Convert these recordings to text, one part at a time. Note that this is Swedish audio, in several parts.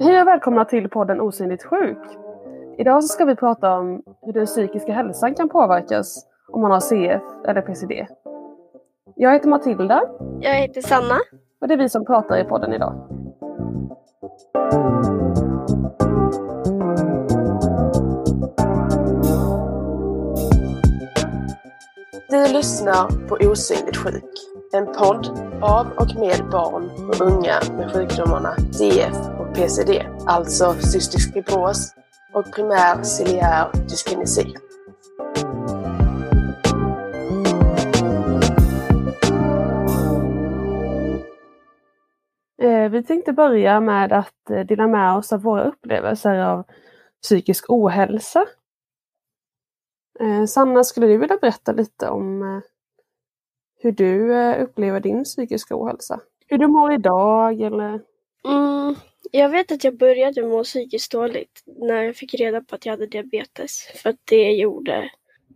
Hej och välkomna till podden Osynligt sjuk. Idag så ska vi prata om hur den psykiska hälsan kan påverkas om man har CF eller PCD. Jag heter Matilda Jag heter Sanna. och det är vi som pratar i podden idag. Du lyssnar på Osynligt sjuk. En podd av och med barn och unga med sjukdomarna CF PCD, alltså cystisk fibros och primär ciliär dyskinesi. Eh, vi tänkte börja med att eh, dela med oss av våra upplevelser av psykisk ohälsa. Eh, Sanna, skulle du vilja berätta lite om hur du upplever din psykiska ohälsa? Hur du mår idag eller? Mm, jag vet att jag började må psykiskt dåligt när jag fick reda på att jag hade diabetes. För att det gjorde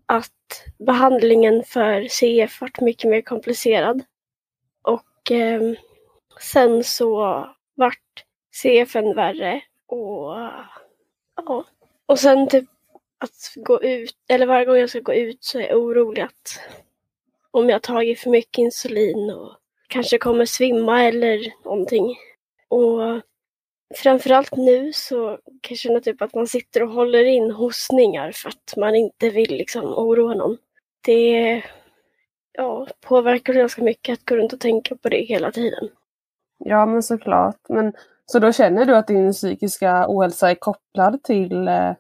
att behandlingen för CF vart mycket mer komplicerad. Och eh, sen så vart CFn värre. Och ja. Och sen typ att gå ut, eller varje gång jag ska gå ut så är jag orolig att om jag tagit för mycket insulin och kanske kommer svimma eller någonting. Och framförallt nu så kan jag känna typ att man sitter och håller in hostningar för att man inte vill liksom oroa någon. Det ja, påverkar ganska mycket att gå runt och tänka på det hela tiden. Ja men såklart. Men, så då känner du att din psykiska ohälsa är kopplad till eh,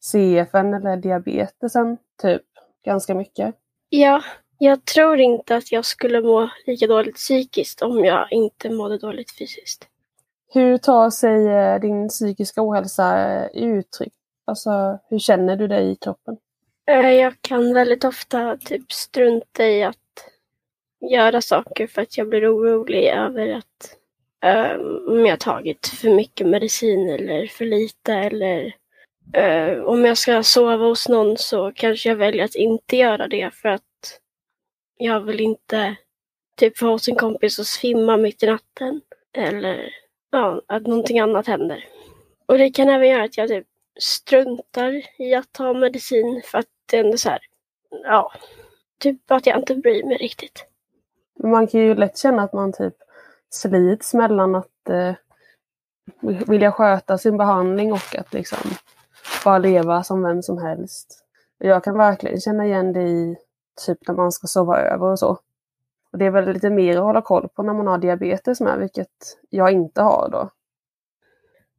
CFN eller diabetesen typ ganska mycket? Ja, jag tror inte att jag skulle må lika dåligt psykiskt om jag inte mådde dåligt fysiskt. Hur tar sig eh, din psykiska ohälsa i uttryck? Alltså hur känner du dig i kroppen? Eh, jag kan väldigt ofta typ strunta i att göra saker för att jag blir orolig över att ehm, om jag tagit för mycket medicin eller för lite eller uh, om jag ska sova hos någon så kanske jag väljer att inte göra det för att jag vill inte typ vara hos en kompis och svimma mitt i natten eller ja, att någonting annat händer. Och det kan även göra att jag typ struntar i att ta medicin för att det är ändå så här, ja, typ att jag inte bryr mig riktigt. Man kan ju lätt känna att man typ slits mellan att eh, vilja sköta sin behandling och att liksom bara leva som vem som helst. Jag kan verkligen känna igen det i typ när man ska sova över och så. Och det är väl lite mer att hålla koll på när man har diabetes med, vilket jag inte har då.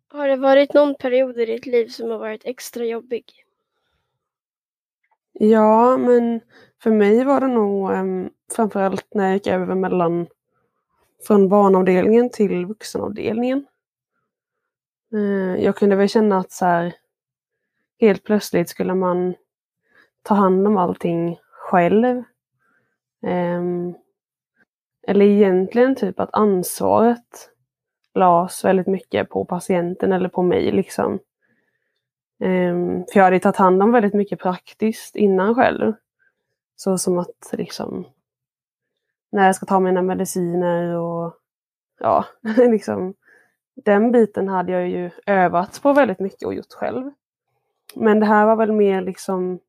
Har det varit någon period i ditt liv som har varit extra jobbig? Ja, men för mig var det nog um, framförallt när jag gick över mellan från barnavdelningen till vuxenavdelningen. Eh, jag kunde väl känna att så här, helt plötsligt skulle man ta hand om allting själv. Ehm, eller egentligen typ att ansvaret lades väldigt mycket på patienten eller på mig liksom. Um, för jag hade tagit hand om väldigt mycket praktiskt innan själv. Så som att liksom när jag ska ta mina mediciner och ja, liksom den biten hade jag ju övat på väldigt mycket och gjort själv. Men det här var väl mer liksom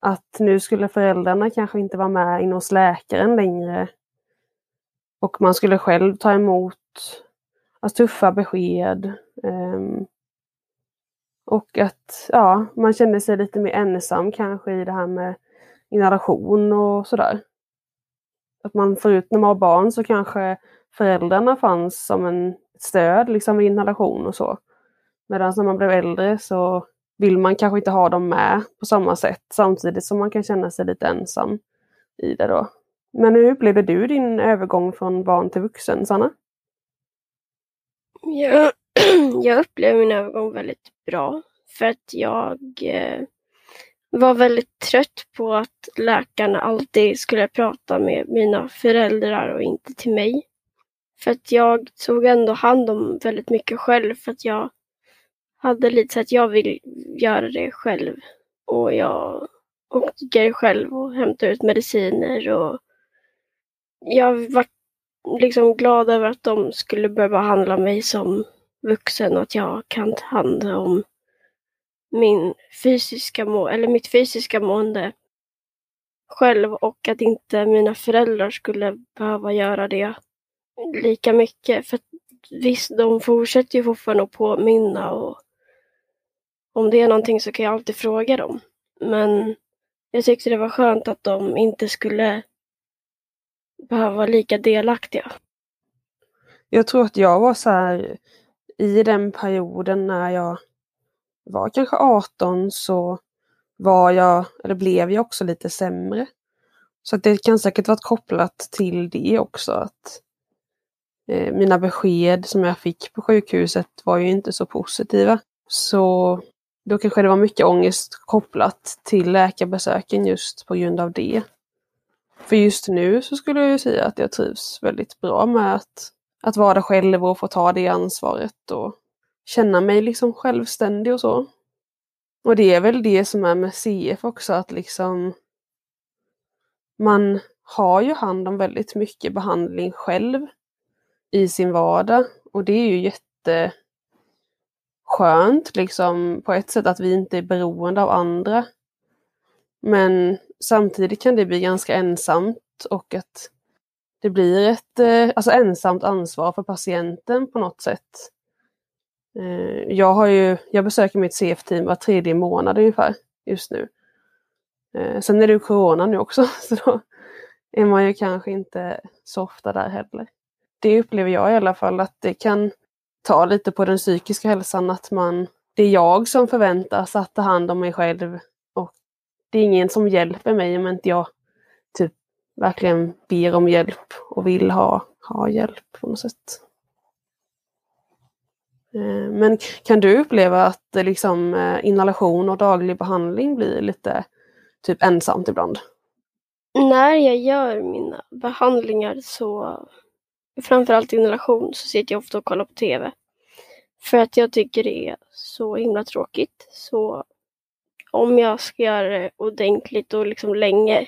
att nu skulle föräldrarna kanske inte vara med inne hos läkaren längre. Och man skulle själv ta emot alltså, tuffa besked. Um, och att ja, man kände sig lite mer ensam kanske i det här med inhalation och sådär. Att man förut när man var barn så kanske föräldrarna fanns som en stöd liksom vid inhalation och så. Medan när man blev äldre så vill man kanske inte ha dem med på samma sätt samtidigt som man kan känna sig lite ensam i det då. Men hur upplevde du din övergång från barn till vuxen, Sanna? Jag, jag upplever min övergång väldigt bra. För att jag eh, var väldigt trött på att läkarna alltid skulle prata med mina föräldrar och inte till mig. För att jag tog ändå hand om väldigt mycket själv för att jag hade lite så att jag vill göra det själv. Och jag åker själv och hämtar ut mediciner och jag var liksom glad över att de skulle börja behandla mig som vuxen och att jag kan ta hand om min fysiska må eller mitt fysiska mående själv och att inte mina föräldrar skulle behöva göra det lika mycket. För visst, de fortsätter ju fortfarande att påminna och om det är någonting så kan jag alltid fråga dem. Men jag tyckte det var skönt att de inte skulle behöva vara lika delaktiga. Jag tror att jag var så här i den perioden när jag var kanske 18 så var jag, eller blev jag också lite sämre. Så att det kan säkert varit kopplat till det också. att eh, Mina besked som jag fick på sjukhuset var ju inte så positiva. Så då kanske det var mycket ångest kopplat till läkarbesöken just på grund av det. För just nu så skulle jag ju säga att jag trivs väldigt bra med att, att vara själv och få ta det ansvaret och känna mig liksom självständig och så. Och det är väl det som är med CF också, att liksom man har ju hand om väldigt mycket behandling själv i sin vardag. Och det är ju jätteskönt liksom på ett sätt att vi inte är beroende av andra. Men samtidigt kan det bli ganska ensamt och att det blir ett eh, alltså ensamt ansvar för patienten på något sätt. Eh, jag, har ju, jag besöker mitt CF-team var tredje månad ungefär just nu. Eh, sen är det ju corona nu också, så då är man ju kanske inte så ofta där heller. Det upplever jag i alla fall att det kan ta lite på den psykiska hälsan att man, det är jag som förväntas att ta hand om mig själv det är ingen som hjälper mig om inte jag typ verkligen ber om hjälp och vill ha, ha hjälp på något sätt. Eh, men kan du uppleva att eh, liksom eh, inhalation och daglig behandling blir lite typ ensamt ibland? När jag gör mina behandlingar så, framförallt inhalation, så sitter jag ofta och kollar på TV. För att jag tycker det är så himla tråkigt. Så om jag ska göra det ordentligt och liksom länge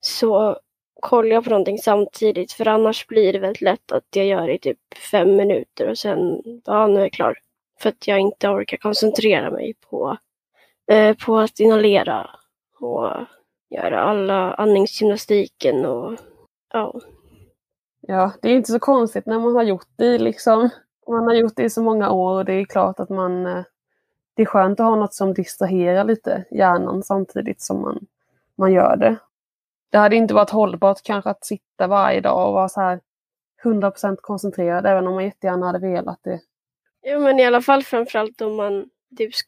så kollar jag på någonting samtidigt för annars blir det väldigt lätt att jag gör det i typ fem minuter och sen, ja nu är jag klar. För att jag inte orkar koncentrera mig på, eh, på att inhalera och göra alla andningsgymnastiken och ja. Ja, det är inte så konstigt när man har gjort det liksom. Man har gjort det i så många år och det är klart att man eh, det är skönt att ha något som distraherar lite hjärnan samtidigt som man, man gör det det hade inte varit hållbart kanske att sitta varje dag och vara så här 100% koncentrerad även om man jättegärna hade velat det. Jo men i alla fall framförallt om man,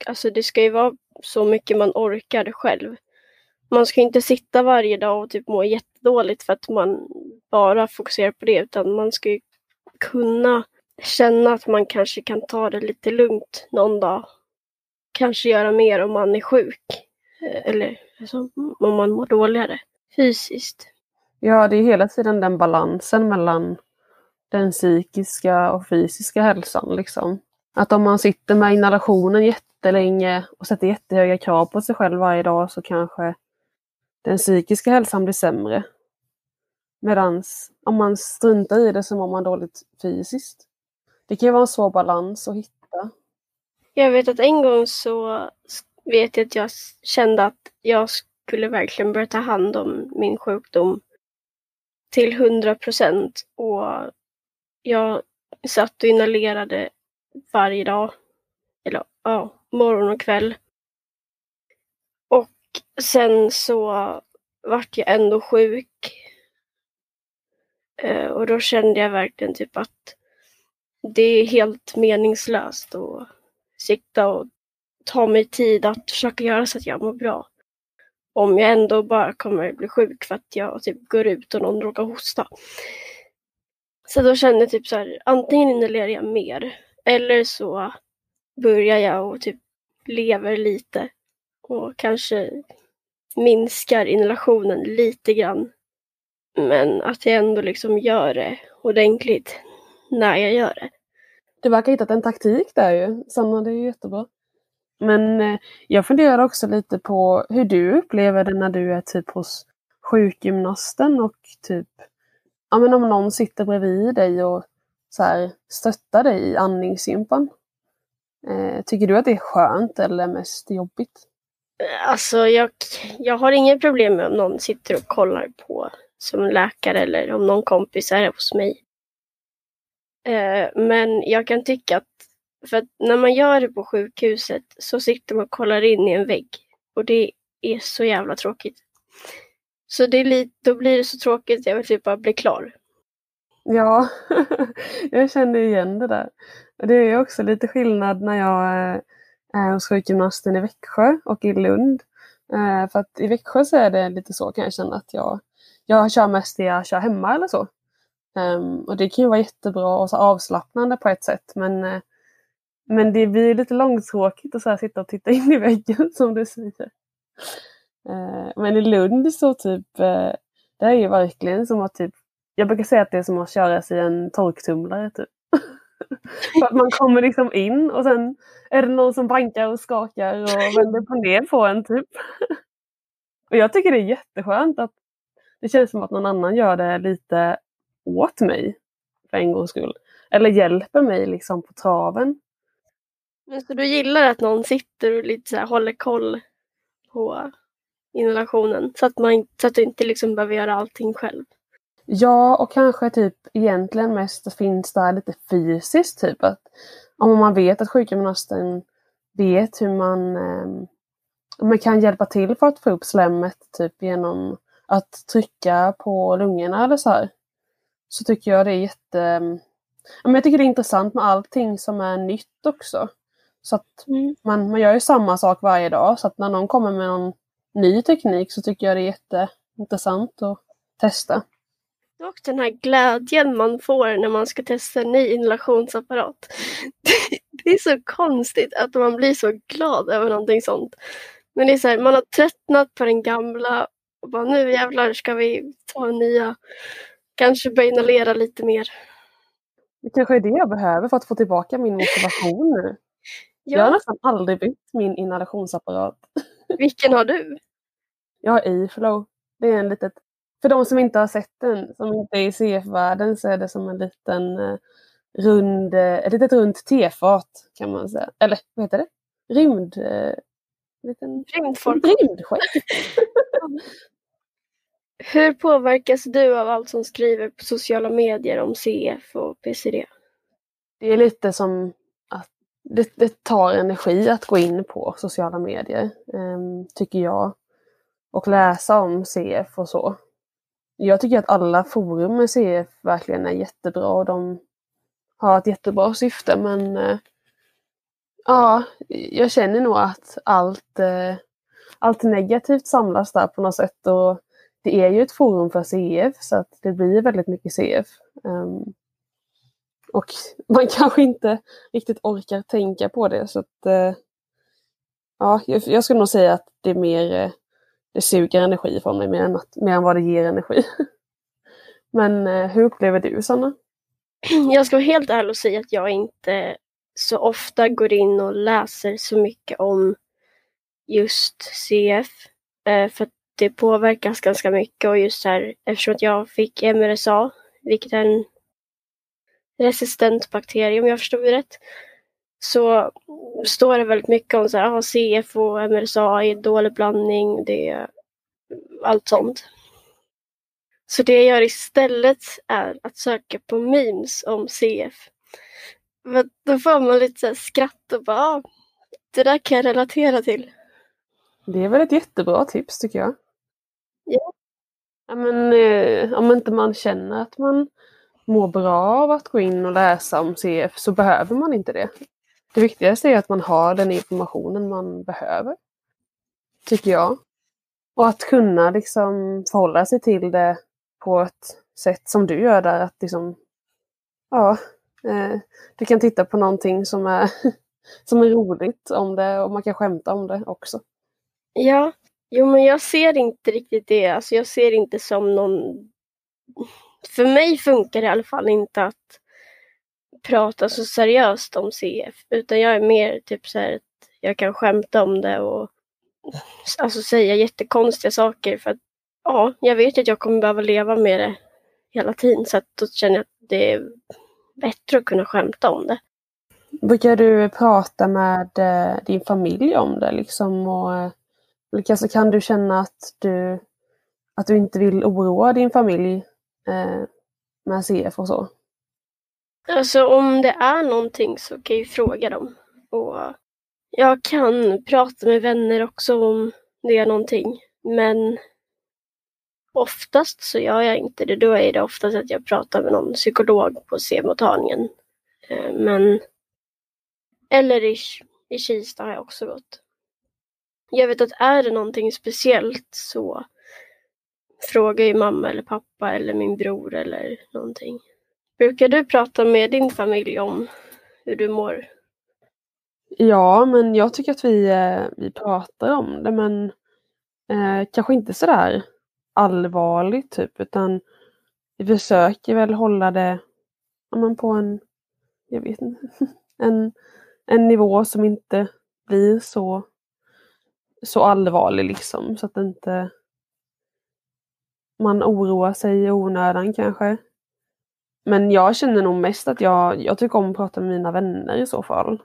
alltså det ska ju vara så mycket man orkar själv. Man ska inte sitta varje dag och typ må jättedåligt för att man bara fokuserar på det utan man ska ju kunna känna att man kanske kan ta det lite lugnt någon dag. Kanske göra mer om man är sjuk. Eh, eller alltså, om man mår dåligare fysiskt. Ja, det är hela tiden den balansen mellan den psykiska och fysiska hälsan. Liksom. Att om man sitter med inhalationen jättelänge och sätter jättehöga krav på sig själv varje dag så kanske den psykiska hälsan blir sämre. Medan om man struntar i det så mår man dåligt fysiskt. Det kan ju vara en svår balans att hitta. Jag vet att en gång så vet jag att jag kände att jag skulle verkligen börja ta hand om min sjukdom till hundra procent. Och jag satt och inhalerade varje dag. Eller ja, morgon och kväll. Och sen så vart jag ändå sjuk. Eh, och då kände jag verkligen typ att det är helt meningslöst att sitta och ta mig tid att försöka göra så att jag mår bra om jag ändå bara kommer bli sjuk för att jag typ går ut och någon råkar hosta. Så då kände jag typ så här, antingen inhalerar jag mer eller så börjar jag och typ lever lite och kanske minskar inhalationen lite grann. Men att jag ändå liksom gör det ordentligt när jag gör det. Du verkar ha hittat en taktik där ju. Sanna, det är ju jättebra. Men eh, jag funderar också lite på hur du upplever det när du är typ hos sjukgymnasten och typ, ja men om någon sitter bredvid dig och så här, stöttar dig i andningsgympan. Eh, tycker du att det är skönt eller mest jobbigt? Eh, alltså jag, jag har inga problem med om någon sitter och kollar på som läkare eller om någon kompis är hos mig. Eh, men jag kan tycka att, för att när man gör det på sjukhuset så sitter man och kollar in i en vägg. Och det är så jävla tråkigt. Så det är lite, då blir det så tråkigt, jag vill typ bara bli klar. Ja, jag känner igen det där. Det är också lite skillnad när jag eh, är hos sjukgymnasten i Växjö och i Lund. Eh, för att i Växjö så är det lite så kan jag känna att jag, jag kör mest det jag kör hemma eller så. Um, och det kan ju vara jättebra och så avslappnande på ett sätt men, uh, men det blir lite långtråkigt att så sitta och titta in i väggen som du säger. Uh, men i Lund så typ, uh, det är ju verkligen som att typ, jag brukar säga att det är som att köra sig i en torktumlare typ. För att man kommer liksom in och sen är det någon som bankar och skakar och vänder på ner på en typ. Och jag tycker det är jätteskönt att det känns som att någon annan gör det lite åt mig för en gångs skull. Eller hjälper mig liksom på traven. Men så du gillar att någon sitter och lite så här håller koll på inhalationen så att, man, så att du inte liksom behöver göra allting själv? Ja, och kanske typ egentligen mest finns där lite fysiskt. Typ att om man vet att sjukgymnasten vet hur man, eh, man kan hjälpa till för att få upp slemmet typ genom att trycka på lungorna eller så här så tycker jag det är jätte... jag tycker det är intressant med allting som är nytt också. Så att mm. man, man gör ju samma sak varje dag så att när någon kommer med någon ny teknik så tycker jag det är jätteintressant att testa. Och den här glädjen man får när man ska testa en ny inhalationsapparat. Det är så konstigt att man blir så glad över någonting sånt. Men det är så här, man har tröttnat på den gamla och bara nu jävlar ska vi ta nya kanske börja inhalera lite mer. Det kanske är det jag behöver för att få tillbaka min motivation nu. Ja. Jag har nästan aldrig bytt min inhalationsapparat. Vilken har du? Jag har E-flow. Det är en litet... För de som inte har sett den, som inte är i CF-världen, så är det som en liten eh, rund, eh, ett litet runt tefat kan man säga. Eller vad heter det? Rymd... Eh, liten... Rymdfolk. Rymdskepp. Hur påverkas du av allt som skriver på sociala medier om CF och PCD? Det är lite som att det, det tar energi att gå in på sociala medier, ehm, tycker jag. Och läsa om CF och så. Jag tycker att alla forum med CF verkligen är jättebra och de har ett jättebra syfte men eh, ja, jag känner nog att allt, eh, allt negativt samlas där på något sätt och det är ju ett forum för CF så att det blir väldigt mycket CF. Um, ehm, och man kanske inte riktigt orkar tänka på det så att uh, ja, jag, jag, skulle nog säga att det är mer uh, det suger energi från mig mer än, att, mer än vad det ger energi. Men uh, hur upplever du Sanna? Jag ska vara helt ärlig och säga att jag inte så ofta går in och läser så mycket om just CF. För det påverkas ganska mycket och just här eftersom att jag fick MRSA, vilket är en resistent bakterie om jag förstod det rätt, så står det väldigt mycket om så här, ah, CF och MRSA är dålig blandning, det är allt sånt. Så det jag gör istället är att söka på memes om CF. Men då får man lite så skratt och bara, ah, det där kan jag relatera till. Det är väl ett jättebra tips tycker jag. Ja. ja men, eh, om inte man känner att man mår bra av att gå in och läsa om CF så behöver man inte det. Det viktigaste är att man har den informationen man behöver. Tycker jag. Och att kunna liksom förhålla sig till det på ett sätt som du gör där. Att liksom, ja, eh, du kan titta på någonting som är, som är roligt om det och man kan skämta om det också. Ja, Jo, men jag ser inte riktigt det. Alltså, jag ser inte som någon... För mig funkar det i alla fall inte att prata så seriöst om CF. Utan jag är mer typ så här att jag kan skämta om det och alltså säga jättekonstiga saker. För att ja, jag vet att jag kommer behöva leva med det hela tiden. Så att då känner jag att det är bättre att kunna skämta om det. Brukar du prata med eh, din familj om det liksom? Och, eh, eller kanske kan du känna att du, att du inte vill oroa din familj eh, med CF och så? Alltså om det är någonting så kan jag ju fråga dem. Och jag kan prata med vänner också om det är någonting. Men oftast så gör jag inte det. Då är det oftast att jag pratar med någon psykolog på C-mottagningen. Eh, men eller i, i Kista har jag också gått. Jag vet att är det någonting speciellt så frågar ju mamma eller pappa eller min bror eller någonting. Brukar du prata med din familj om hur du mår? Ja, men jag tycker att vi, eh, vi pratar om det men eh, kanske inte sådär allvarligt typ utan vi försöker väl hålla det ja, men på en, jag vet inte, en, en nivå som inte blir så, så allvarlig liksom så att inte man oroar sig i onödan kanske. Men jag känner nog mest att jag, jag tycker om att prata med mina vänner i så fall.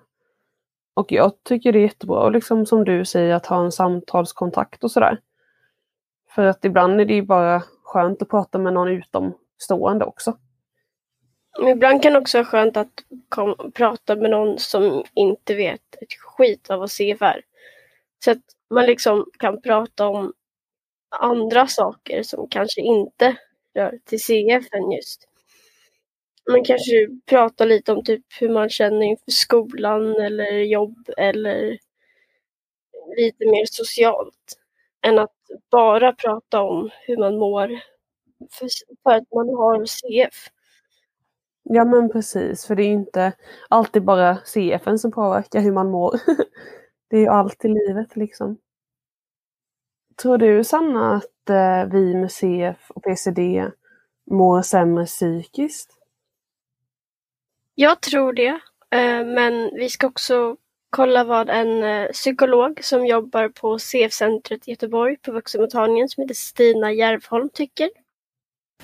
Och jag tycker det är jättebra, liksom som du säger, att ha en samtalskontakt och sådär. För att ibland är det ju bara skönt att prata med någon utomstående också. Ibland kan det också vara skönt att kom, prata med någon som inte vet ett skit av vad CF är. Så att man liksom kan prata om andra saker som kanske inte rör till CF än just. Man kanske pratar lite om typ hur man känner inför skolan eller jobb eller lite mer socialt. Än att bara prata om hur man mår för, för att man har CF. Ja men precis, för det är inte alltid bara CFen som påverkar hur man mår. det är ju allt i livet liksom. Tror du Sanna att eh, vi med CF och PCD mår sämre psykiskt? Jag tror det, eh, men vi ska också kolla vad en eh, psykolog som jobbar på CF-centret i Göteborg på vuxenmottagningen som heter Stina Järvholm tycker.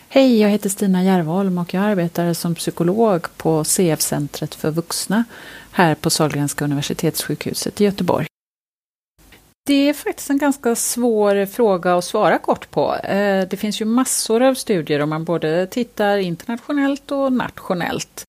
Hej, jag heter Stina Järvholm och jag arbetar som psykolog på CF-centret för vuxna här på Sahlgrenska universitetssjukhuset i Göteborg. Det är faktiskt en ganska svår fråga att svara kort på. Eh, det finns ju massor av studier om man både tittar internationellt och nationellt.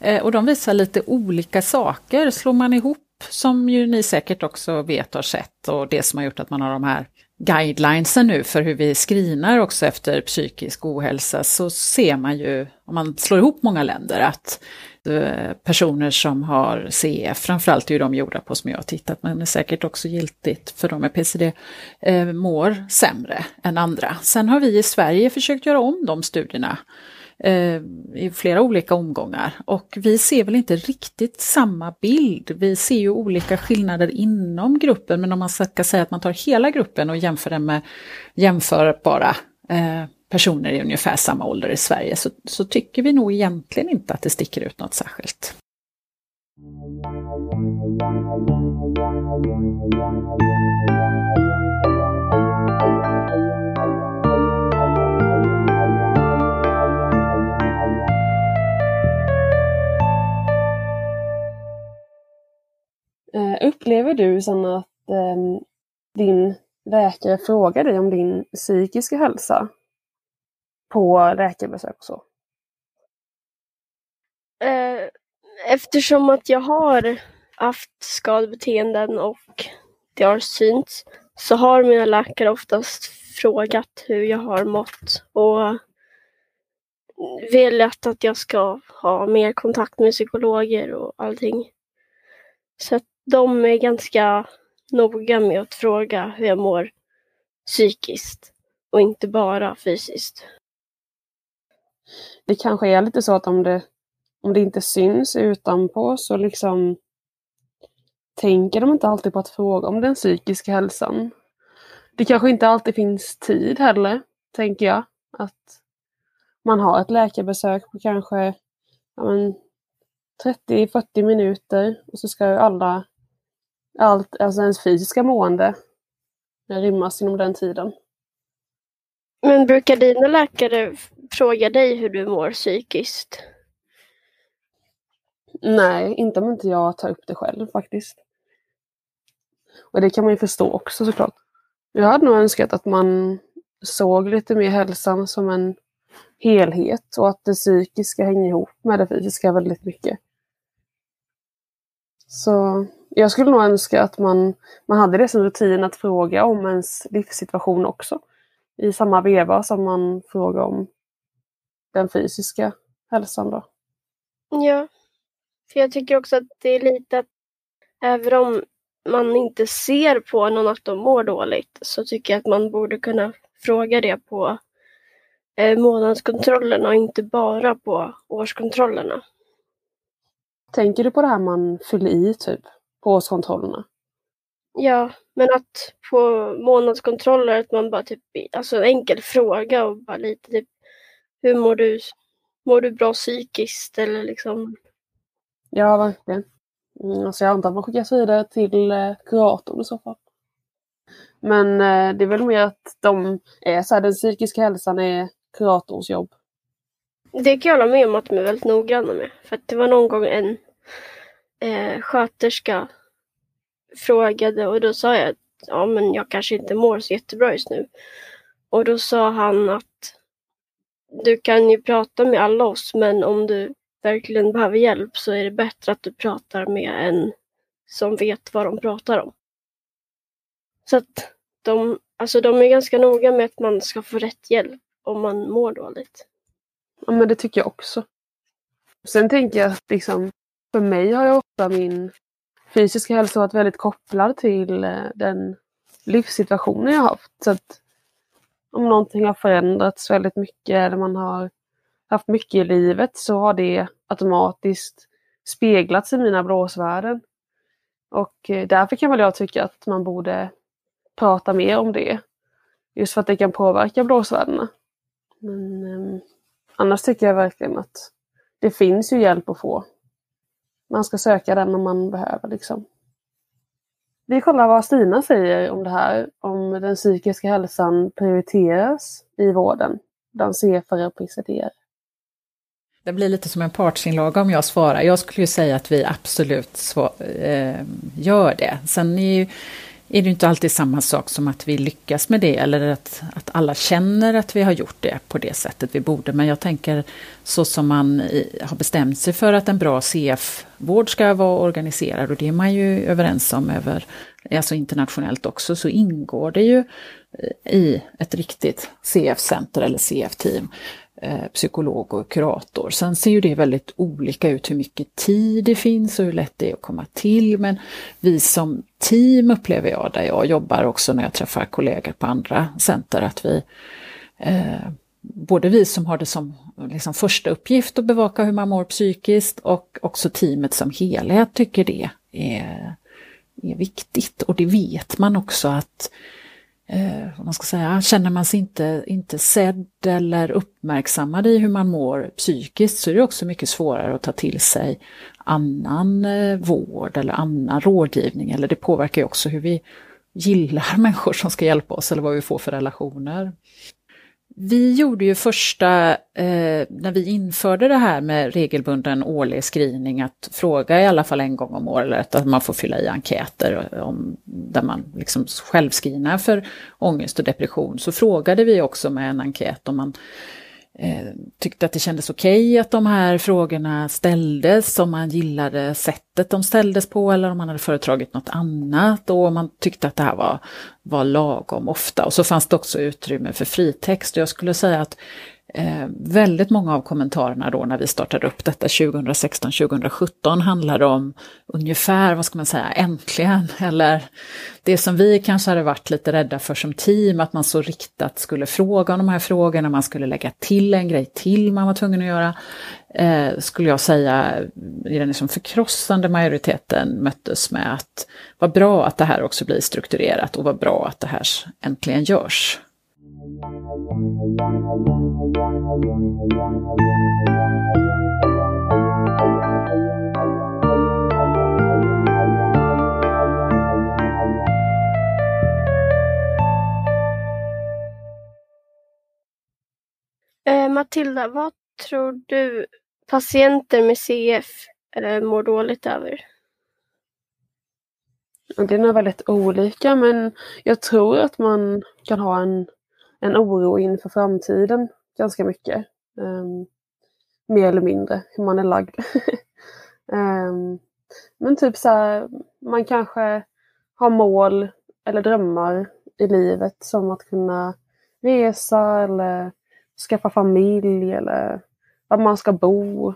Eh, och de visar lite olika saker. Slår man ihop, som ju ni säkert också vet och har sett, och det som har gjort att man har de här guidelinesen nu för hur vi screenar också efter psykisk ohälsa, så ser man ju, om man slår ihop många länder, att eh, personer som har CF, framförallt är ju de gjorda på som jag har tittat, men är säkert också giltigt för de med PCD, eh, mår sämre än andra. Sen har vi i Sverige försökt göra om de studierna eh, i flera olika omgångar. Och vi ser väl inte riktigt samma bild. Vi ser ju olika skillnader inom gruppen, men om man ska säga att man tar hela gruppen och jämför den med jämförbara eh, personer i ungefär samma ålder i Sverige, så, så tycker vi nog egentligen inte att det sticker ut något särskilt. Eh, upplever du sen att eh, din läkare frågar dig om din psykiska hälsa på läkarbesök och så? Eh, eftersom att jag har haft skadebeteenden och det har synts så har mina läkare oftast frågat hur jag har mått och velat att jag ska ha mer kontakt med psykologer och allting. Så att de är ganska noga med att fråga hur jag mår psykiskt och inte bara fysiskt. Det kanske är lite så att om det, om det inte syns utanpå så liksom tänker de inte alltid på att fråga om den psykiska hälsan. Det kanske inte alltid finns tid heller, tänker jag. Att man har ett läkarbesök på kanske ja 30-40 minuter och så ska ju alla allt, alltså ens fysiska mående rymmas inom den tiden. Men brukar dina läkare fråga dig hur du mår psykiskt? Nej, inte om inte jag tar upp det själv faktiskt. Och det kan man ju förstå också såklart. Jag hade nog önskat att man såg lite mer hälsan som en helhet och att det psykiska hänger ihop med det fysiska väldigt mycket. Så jag skulle nog önska att man, man hade det som rutin att fråga om ens livssituation också. I samma veva som man frågar om den fysiska hälsan då. Ja. För jag tycker också att det är lite att även om man inte ser på någon att de mår dåligt så tycker jag att man borde kunna fråga det på eh, månadskontrollerna och inte bara på årskontrollerna. Tänker du på det här man fyller i typ på årskontrollerna? Ja, men att på månadskontroller att man bara typ, alltså en enkel fråga och bara lite typ hur mår du? Mår du bra psykiskt eller liksom? Ja, verkligen. Mm, alltså jag antar att man skickas vidare till eh, kuratorn i så fall. Men eh, det är väl mer att de är så här, den psykiska hälsan är kuratorns jobb. Det kan jag hålla med om att de är väldigt noggranna med. För att det var någon gång en eh, sköterska frågade och då sa jag att ja, men jag kanske inte mår så jättebra just nu. Och då sa han att du kan ju prata med alla oss men om du verkligen behöver hjälp så är det bättre att du pratar med en som vet vad de pratar om. Så att de, alltså de är ganska noga med att man ska få rätt hjälp om man mår dåligt. Ja men det tycker jag också. Sen tänker jag att liksom, för mig har jag ofta min fysiska hälsa varit väldigt kopplad till eh, den livssituationen jag haft. Så att om någonting har förändrats väldigt mycket eller man har haft mycket i livet så har det automatiskt speglats i mina blåsvärden. Och eh, därför kan väl jag tycka att man borde prata mer om det. Just för att det kan påverka blåsvärdena. Men eh, annars tycker jag verkligen att det finns ju hjälp att få. Man ska söka den om man behöver liksom. Vi kollar vad Stina säger om det här, om den psykiska hälsan prioriteras i vården bland CFR och PCDR. Det blir lite som en partsinlaga om jag svarar. Jag skulle ju säga att vi absolut svar, eh, gör det. Sen är, ju, är det inte alltid samma sak som att vi lyckas med det eller att, att alla känner att vi har gjort det på det sättet vi borde. Men jag tänker så som man har bestämt sig för att en bra CF-vård ska vara organiserad och det är man ju överens om över, alltså internationellt också, så ingår det ju i ett riktigt CF-center eller CF-team Eh, psykolog och kurator. Sen ser ju det väldigt olika ut hur mycket tid det finns och hur lätt det är att komma till. Men vi som team upplever jag, där jag jobbar också när jag träffar kollegor på andra center, att vi eh, både vi som har det som liksom första uppgift att bevaka hur man mår psykiskt och också teamet som helhet tycker det är, är viktigt. Och det vet man också att eh, man ska säga, känner man sig inte, inte sedd eller uppmärksammad i hur man mår psykiskt så är det också mycket svårare att ta till sig annan eh, vård eller annan rådgivning. Eller det påverkar ju också hur vi gillar människor som ska hjälpa oss eller vad vi får för relationer. Vi gjorde ju första, eh, när vi införde det här med regelbunden årlig screening, att fråga i alla fall en gång om året, att man får fylla i enkäter om, där man liksom självscreenar för ångest och depression, så frågade vi också med en enkät om man eh, tyckte att det kändes okej okay att de här frågorna ställdes, om man gillade sättet de ställdes på eller om man hade föredragit något annat och om man tyckte att det här var, var lagom ofta. Och så fanns det också utrymme för fritext och jag skulle säga att Eh, väldigt många av kommentarerna då när vi startade upp detta 2016-2017 handlade om ungefär, vad ska man säga, äntligen, eller det som vi kanske hade varit lite rädda för som team, att man så riktat skulle fråga om de här frågorna, man skulle lägga till en grej till man var tvungen att göra, eh, skulle jag säga i den liksom förkrossande majoriteten möttes med att vad bra att det här också blir strukturerat och vad bra att det här äntligen görs. Eh, Matilda, vad tror du patienter med CF eh, mår dåligt över? Det är nog väldigt olika men jag tror att man kan ha en, en oro inför framtiden ganska mycket. Um, mer eller mindre hur man är lagd. um, men typ så här, man kanske har mål eller drömmar i livet som att kunna resa eller skaffa familj eller var man ska bo.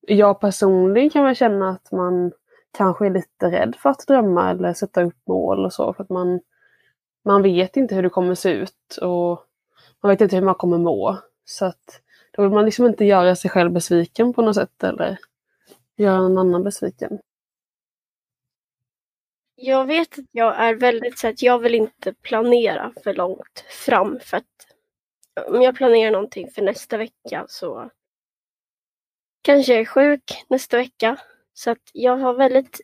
Jag personligen kan väl känna att man kanske är lite rädd för att drömma eller sätta upp mål och så för att man, man vet inte hur det kommer se ut och man vet inte hur man kommer må. Så att då vill man liksom inte göra sig själv besviken på något sätt eller göra någon annan besviken. Jag vet att jag är väldigt så att jag vill inte planera för långt fram för att om jag planerar någonting för nästa vecka så kanske jag är sjuk nästa vecka. Så att jag har väldigt,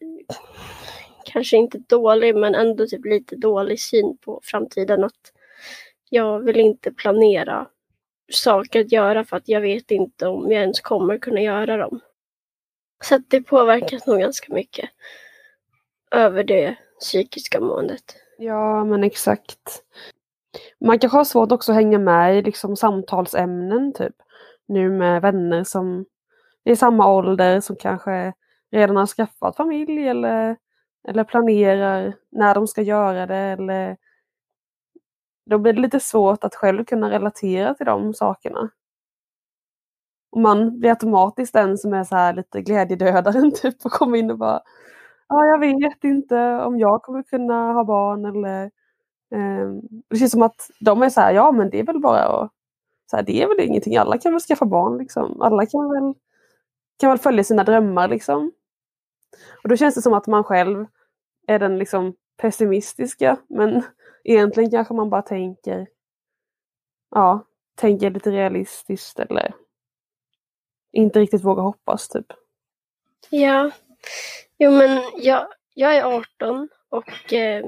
kanske inte dålig men ändå typ lite dålig syn på framtiden. Att jag vill inte planera saker att göra för att jag vet inte om jag ens kommer kunna göra dem. Så att det påverkas nog ganska mycket över det psykiska måendet. Ja, men exakt. Man kanske har svårt också att hänga med i liksom samtalsämnen typ. Nu med vänner som är i samma ålder som kanske redan har skaffat familj eller, eller planerar när de ska göra det eller då blir det lite svårt att själv kunna relatera till de sakerna. Och man blir automatiskt den som är så här lite glädjedödaren typ och kommer in och bara Ja, jag vet inte om jag kommer kunna ha barn eller eh, Det känns som att de är så här, ja men det är väl bara att så här, det är väl ingenting, alla kan väl skaffa barn liksom. Alla kan väl, kan väl följa sina drömmar liksom. Och då känns det som att man själv är den liksom pessimistiska men egentligen kanske man bara tänker ja, tänker lite realistiskt eller inte riktigt vågar hoppas typ. Ja, jo men jag, jag är 18 och eh,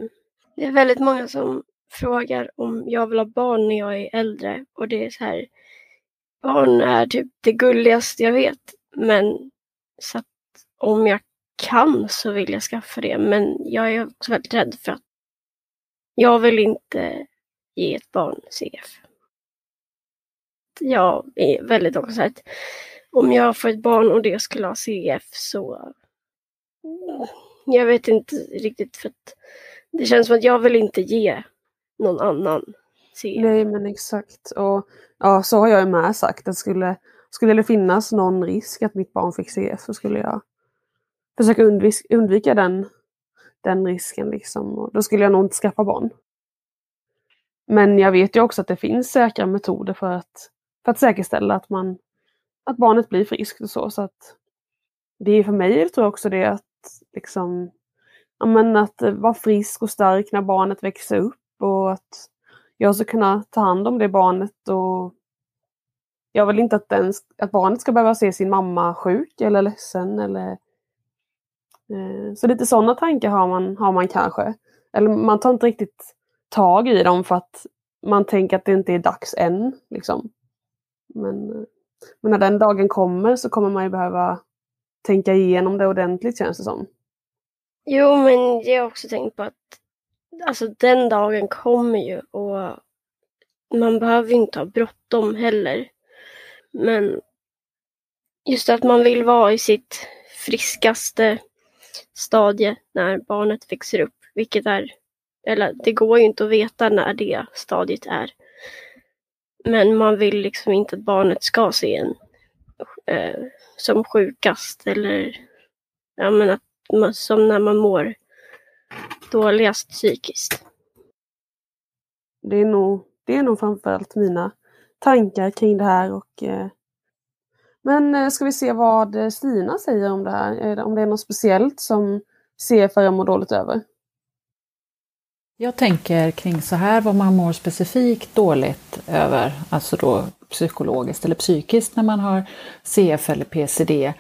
det är väldigt många som frågar om jag vill ha barn när jag är äldre. Och det är så här barn är typ det gulligaste jag vet. Men så att om jag kan så vill jag skaffa det men jag är också väldigt rädd för att jag vill inte ge ett barn CF. Jag är väldigt också att om jag får ett barn och det skulle ha CF så mm, jag vet inte riktigt för att det känns som att jag vill inte ge någon annan CF. Nej men exakt och ja så har jag ju med sagt att skulle, skulle det finnas någon risk att mitt barn fick CF så skulle jag försöka undvika, undvika den, den risken liksom och då skulle jag nog inte skaffa barn. Men jag vet ju också att det finns säkra metoder för att, för att säkerställa att man att barnet blir friskt och så. så att det är för mig tror jag också det att liksom ja, men att vara frisk och stark när barnet växer upp och att jag ska kunna ta hand om det barnet och jag vill inte att, den, att barnet ska behöva se sin mamma sjuk eller ledsen eller Eh, så lite sådana tankar har man, har man kanske. Eller man tar inte riktigt tag i dem för att man tänker att det inte är dags än. Liksom. Men eh, men när den dagen kommer så kommer man ju behöva tänka igenom det ordentligt känns det som. Jo, men jag har också tänkt på att alltså den dagen kommer ju och man behöver inte ha bråttom heller. Men just att man vill vara i sitt friskaste stadie när barnet växer upp, vilket är, eller det går ju inte att veta när det stadiet är. Men man vill liksom inte att barnet ska se en eh, som sjukast eller ja, men att man, som när man mår dåligast psykiskt. Det är nog, det är nog framförallt mina tankar kring det här. Och, eh, men eh, ska vi se vad eh, Stina säger om det här? Om det är något speciellt som CFR mår dåligt över? Jag tänker kring så här vad man mår specifikt dåligt över, alltså då psykologiskt eller psykiskt när man har CF eller PCD,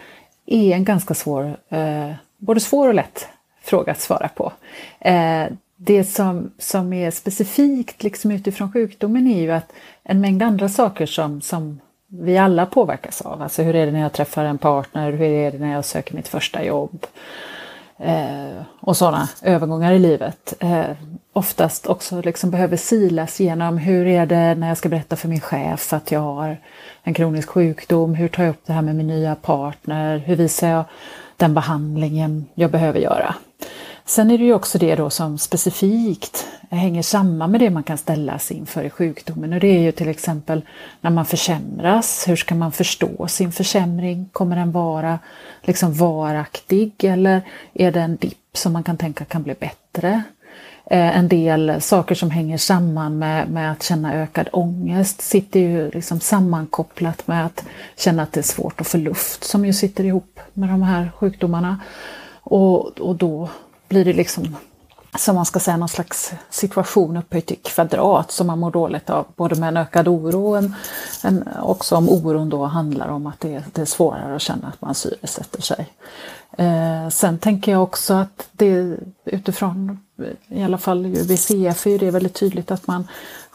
är en ganska svår, eh, både svår och lätt fråga att svara på. Eh, det som, som är specifikt liksom utifrån sjukdomen är ju att en mängd andra saker som, som vi alla påverkas av. Alltså hur är det när jag träffar en partner, hur är det när jag söker mitt första jobb? Eh, och sådana övergångar i livet. Eh, oftast också liksom behöver silas genom hur är det när jag ska berätta för min chef att jag har en kronisk sjukdom, hur tar jag upp det här med min nya partner, hur visar jag den behandlingen jag behöver göra. Sen är det ju också det då som specifikt hänger samman med det man kan ställas inför i sjukdomen och det är ju till exempel när man försämras, hur ska man förstå sin försämring? Kommer den vara liksom varaktig eller är det en dipp som man kan tänka kan bli bättre? Eh, en del saker som hänger samman med, med att känna ökad ångest sitter ju liksom sammankopplat med att känna att det är svårt att få luft som ju sitter ihop med de här sjukdomarna. Och, och då blir det liksom som man ska säga någon slags situation upphöjt i typ kvadrat som man mår dåligt av, både med en ökad oro och en, en, också om oron då handlar om att det, det är svårare att känna att man syresätter sig. Eh, sen tänker jag också att det utifrån, i alla fall vid CF är det väldigt tydligt att man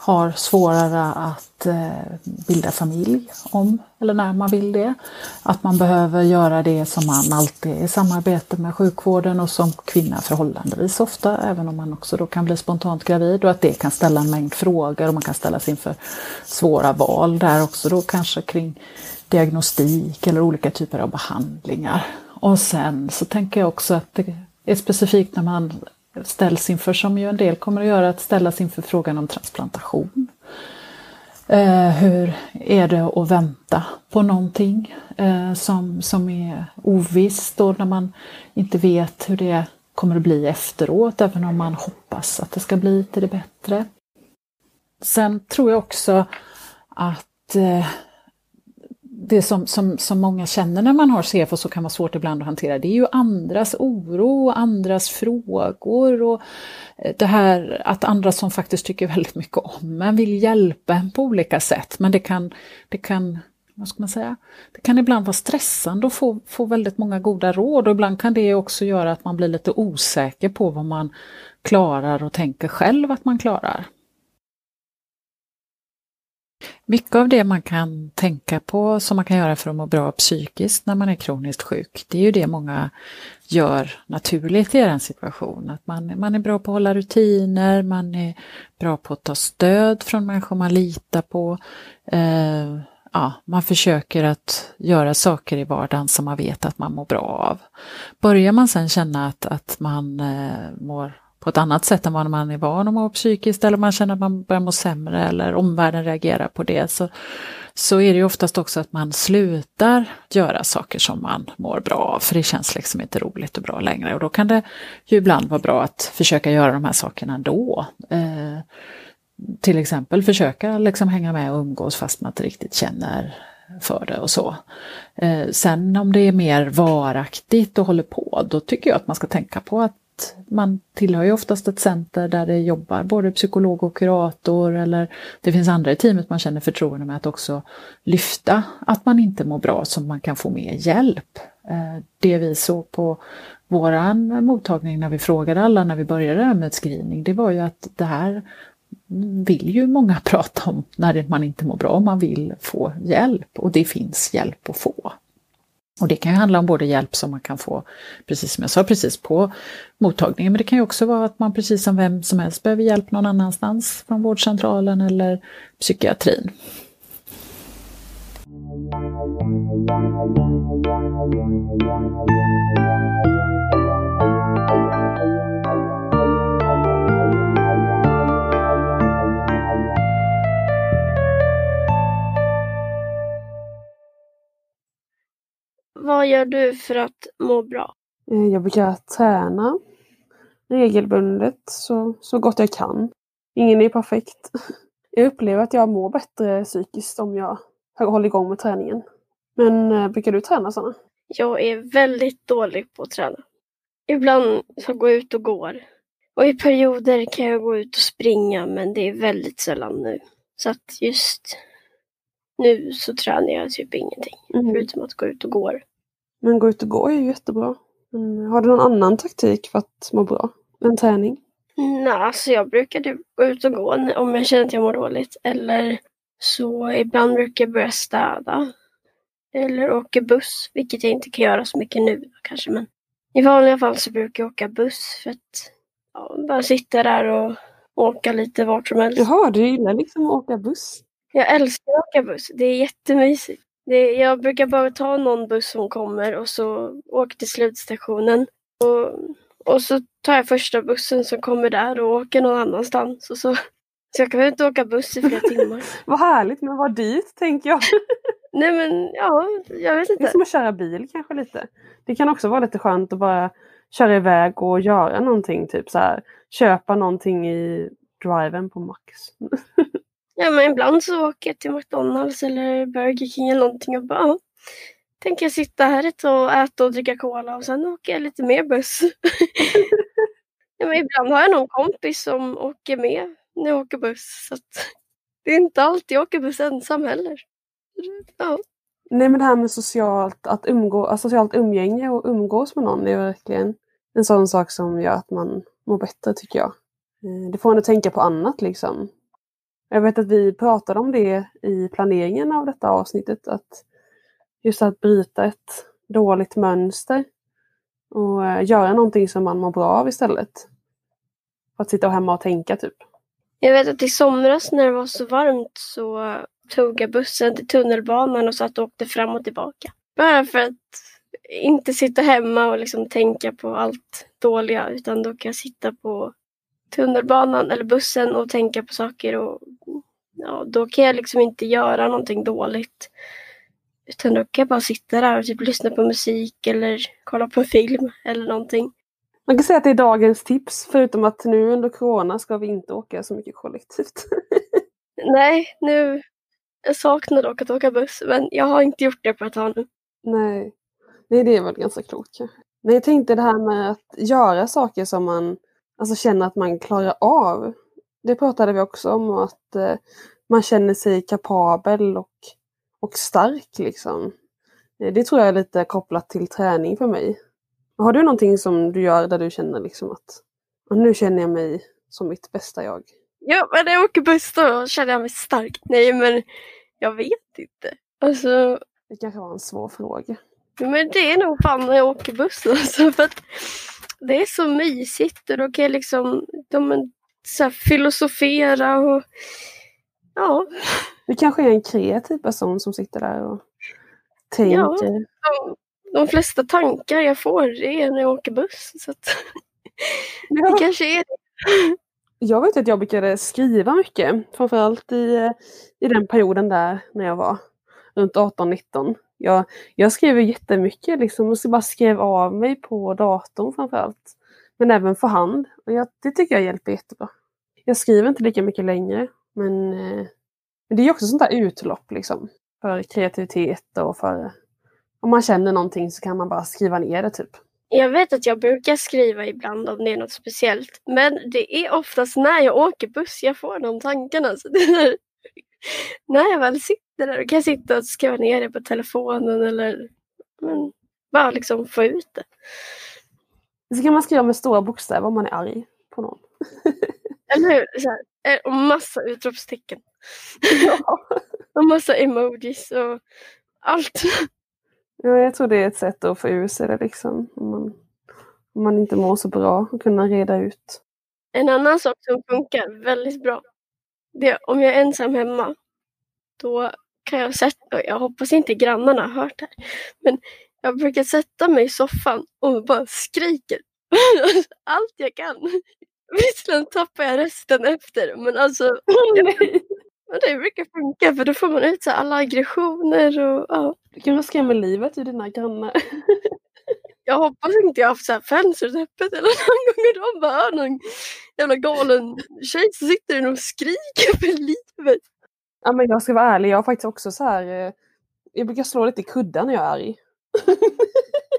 har svårare att eh, bilda familj om eller när man vill det. Att man behöver göra det som man alltid i samarbete med sjukvården och som kvinna förhållandevis ofta, även om man också då kan bli spontant gravid och att det kan ställa en mängd frågor och man kan ställas inför svåra val där också då kanske kring diagnostik eller olika typer av behandlingar. Och sen så tänker jag också att det är specifikt när man ställs inför, som ju en del kommer att göra, att ställas inför frågan om transplantation. Eh, hur är det att vänta på någonting eh, som, som är ovisst och när man inte vet hur det kommer att bli efteråt, även om man hoppas att det ska bli till det bättre. Sen tror jag också att eh, det som, som, som många känner när man har CF och så kan vara svårt ibland att hantera, det är ju andras oro, andras frågor och eh, det här att andra som faktiskt tycker väldigt mycket om en vill hjälpa en på olika sätt. Men det kan, det kan vad ska man säga, det kan ibland vara stressande att få, få väldigt många goda råd och ibland kan det också göra att man blir lite osäker på vad man klarar och tänker själv att man klarar. Mycket av det man kan tänka på som man kan göra för att må bra psykiskt när man är kroniskt sjuk, det är ju det många gör naturligt i den situation. Att man, man är bra på att hålla rutiner, man är bra på att ta stöd från människor man litar på. Eh, ja, man försöker att göra saker i vardagen som man vet att man mår bra av. Börjar man sen känna att, att man eh, mår på ett annat sätt än vad man är van att må psykiskt eller man känner att man börjar må sämre eller omvärlden reagerar på det så, så är det ju oftast också att man slutar göra saker som man mår bra av för det känns liksom inte roligt och bra längre och då kan det ju ibland vara bra att försöka göra de här sakerna ändå. Eh, till exempel försöka liksom hänga med och umgås fast man inte riktigt känner för det och så. Eh, sen om det är mer varaktigt och håller på, då tycker jag att man ska tänka på att man tillhör ju oftast ett center där det jobbar både psykolog och kurator eller det finns andra i teamet man känner förtroende med att också lyfta att man inte mår bra så man kan få mer hjälp. Eh, det vi såg på våran mottagning när vi frågade alla när vi började med screening, det var ju att det här vill ju många prata om när man inte mår bra, man vill få hjälp och det finns hjälp att få. Och det kan ju handla om både hjälp som man kan få, precis som jag sa, precis på mottagningen, men det kan ju också vara att man precis som vem som helst behöver hjälp någon annanstans från vårdcentralen eller psykiatrin. Vad gör du för att må bra? Eh, jag brukar träna regelbundet så, så gott jag kan. Ingen är perfekt. Jag upplever att jag mår bättre psykiskt om jag håller igång med träningen. Men äh, brukar du träna Sanna? Jag är väldigt dålig på att träna. Ibland så går jag ut och går. Och i perioder kan jag gå ut och springa men det är väldigt sällan nu. Så att just nu så tränar jag typ ingenting. Mm. Förutom att gå ut och gå. Men gå ut och gå är ju jättebra. Men har du någon annan taktik för att må bra än träning? Nej, alltså jag brukar typ gå ut och gå om jag känner att jag mår dåligt. Eller Så ibland brukar jag börja städa. Eller åka buss, vilket jag inte kan göra så mycket nu kanske. Men i vanliga fall så brukar jag åka buss för att ja, bara sitta där och åka lite vart som helst. Jaha, du gillar liksom att åka buss? Jag älskar att åka buss. Det är jättemysigt. Det, jag brukar bara ta någon buss som kommer och så åker till slutstationen. Och, och så tar jag första bussen som kommer där och åker någon annanstans. Och så, så jag kan väl inte åka buss i flera timmar. vad härligt, men vad dyrt tänker jag. Nej men ja, jag vet inte. Det är som att köra bil kanske lite. Det kan också vara lite skönt att bara köra iväg och göra någonting. Typ så här, köpa någonting i driven på Max. Ja, men ibland så åker jag till McDonalds eller Burger King eller någonting och bara ja, tänker jag sitta här ett tag och äta och dricka cola och sen åker jag lite mer buss. ja, men ibland har jag någon kompis som åker med när jag åker buss. Så det är inte alltid jag åker buss ensam heller. Ja. Nej men det här med socialt, att umgå, socialt umgänge och umgås med någon är verkligen en sån sak som gör att man mår bättre tycker jag. Eh, det får en att tänka på annat liksom. Jag vet att vi pratade om det i planeringen av detta avsnittet. Att just att bryta ett dåligt mönster och eh, göra någonting som man mår bra av istället. För att sitta hemma och tänka typ. Jag vet att i somras när det var så varmt så tog jag bussen till tunnelbanan och satt och åkte fram och tillbaka. Bara för att inte sitta hemma och liksom tänka på allt dåliga utan då kan jag sitta på tunnelbanan eller bussen och tänka på saker och ja, då kan jag liksom inte göra någonting dåligt. Utan då kan jag bara sitta där och typ lyssna på musik eller kolla på film eller någonting. Man kan säga att det är dagens tips förutom att nu under corona ska vi inte åka så mycket kollektivt. Nej, nu jag saknar dock att åka buss men jag har inte gjort det på ett tag nu. Nej, Nej det är väl ganska klokt kanske. Men jag tänkte det här med att göra saker som man alltså känner att man klarar av. Det pratade vi också om att eh, man känner sig kapabel och, och stark liksom. Eh, det tror jag är lite kopplat till träning för mig. Har du någonting som du gör där du känner liksom att nu känner jag mig som mitt bästa jag? Ja, men när jag åker buss då känner jag mig stark. Nej, men jag vet inte. Alltså... Det kanske var en svår fråga. Men det är nog fan när jag åker buss alltså. För att det är så mysigt och då kan jag liksom de, så filosofera och ja. Du kanske är en kreativ person som sitter där och tänker. Ja, de, de flesta tankar jag får det är när jag åker buss. Så att, ja. Det kanske är det. Jag vet att jag brukade skriva mycket, framförallt i, i den perioden där när jag var runt 18-19. Jag, jag skriver jättemycket liksom, och så bara skrev av mig på datorn framförallt. Men även för hand. Och jag, det tycker jag hjälper jättebra. Jag skriver inte lika mycket längre, men, eh, men det är också sånt där utlopp liksom. För kreativitet och för... Om man känner någonting så kan man bara skriva ner det typ. Jag vet att jag brukar skriva ibland om det är något speciellt. Men det är oftast när jag åker buss jag får de tankarna. Så när jag väl sitter där, då kan sitta och skriva ner det på telefonen eller men, bara liksom få ut det. Så kan man skriva med stora bokstäver om man är arg på någon. Eller hur? Så här, eh, och massa utropstecken. Ja. och massa emojis och allt. Ja, jag tror det är ett sätt att få ur sig det liksom. Om man, om man inte mår så bra och kunna reda ut. En annan sak som funkar väldigt bra. Det är om jag är ensam hemma. Då kan jag sätta, jag hoppas inte grannarna har hört det här. Men jag brukar sätta mig i soffan och bara skriker. Allt jag kan. Visserligen tappar jag rösten efter men alltså Men det brukar funka för då får man ut så alla aggressioner och ja. Du kan skrämma livet ur dina grannar. jag hoppas inte jag har haft så här fönstret öppet eller någon gång och de bara hör någon jävla galen tjej som sitter och skriker för livet. Ja men jag ska vara ärlig, jag har faktiskt också så här. Eh, jag brukar slå lite i kudden när jag är arg.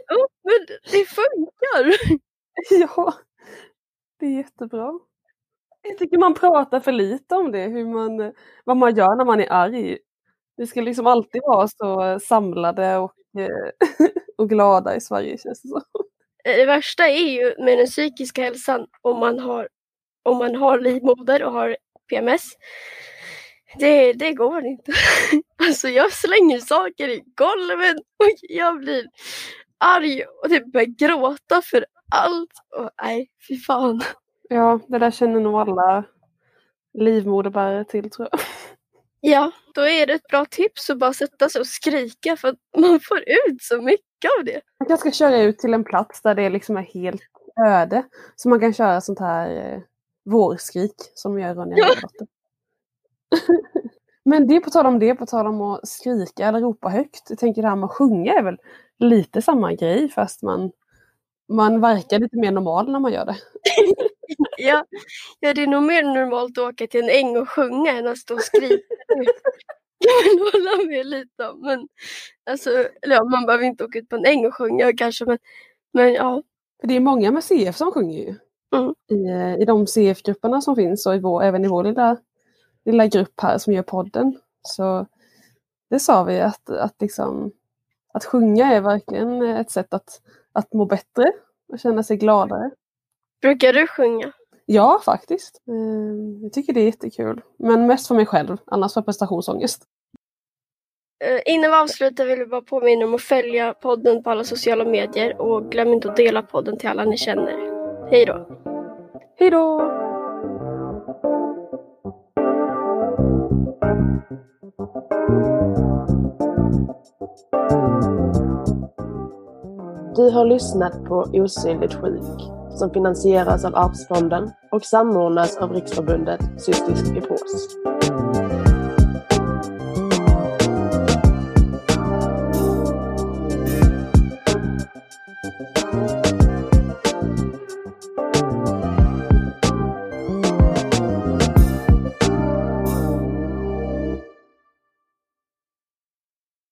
ja men det funkar! ja, det är jättebra. Jag tycker man pratar för lite om det, hur man, vad man gör när man är arg. Vi ska liksom alltid vara så samlade och, eh, och glada i Sverige känns det som. Det värsta är ju med den psykiska hälsan om man har, om man har livmoder och har PMS. Det, det går inte. Alltså jag slänger saker i golvet och jag blir arg och typ börjar gråta för allt. Och nej, fy fan. Ja, det där känner nog alla livmoderbärare till tror jag. Ja, då är det ett bra tips att bara sätta sig och skrika för att man får ut så mycket av det. Man kanske ska köra ut till en plats där det liksom är helt öde. Så man kan köra sånt här eh, vårskrik som gör Ronja Ja. Rövardotter. Men det på tal om det, på tal om att skrika eller ropa högt. Jag tänker det här med att sjunga är väl lite samma grej fast man, man verkar lite mer normal när man gör det. Ja, ja, det är nog mer normalt att åka till en äng och sjunga än att stå och skrika. Kan hålla med lite om. Men alltså, eller ja, man behöver inte åka ut på en äng och sjunga kanske. Men, men ja, För det är många med CF som sjunger ju. Mm. I, eh, I de CF-grupperna som finns och i vår, även i vår lilla, lilla grupp här som gör podden. Så det sa vi att, att, liksom, att sjunga är verkligen ett sätt att, att må bättre och känna sig gladare. brukar du sjunga? Ja, faktiskt. Eh, Jag tycker det är jättekul. Men mest för mig själv, annars för prestationsångest. Eh, Innan vi avslutar vill jag bara påminna om att följa podden på alla sociala medier och glöm inte att dela podden till alla ni känner. Hej då! Hej då! Du har lyssnat på Osynligt sjuk som finansieras av Arvsfonden och samordnas av Riksförbundet Cystisk fibros.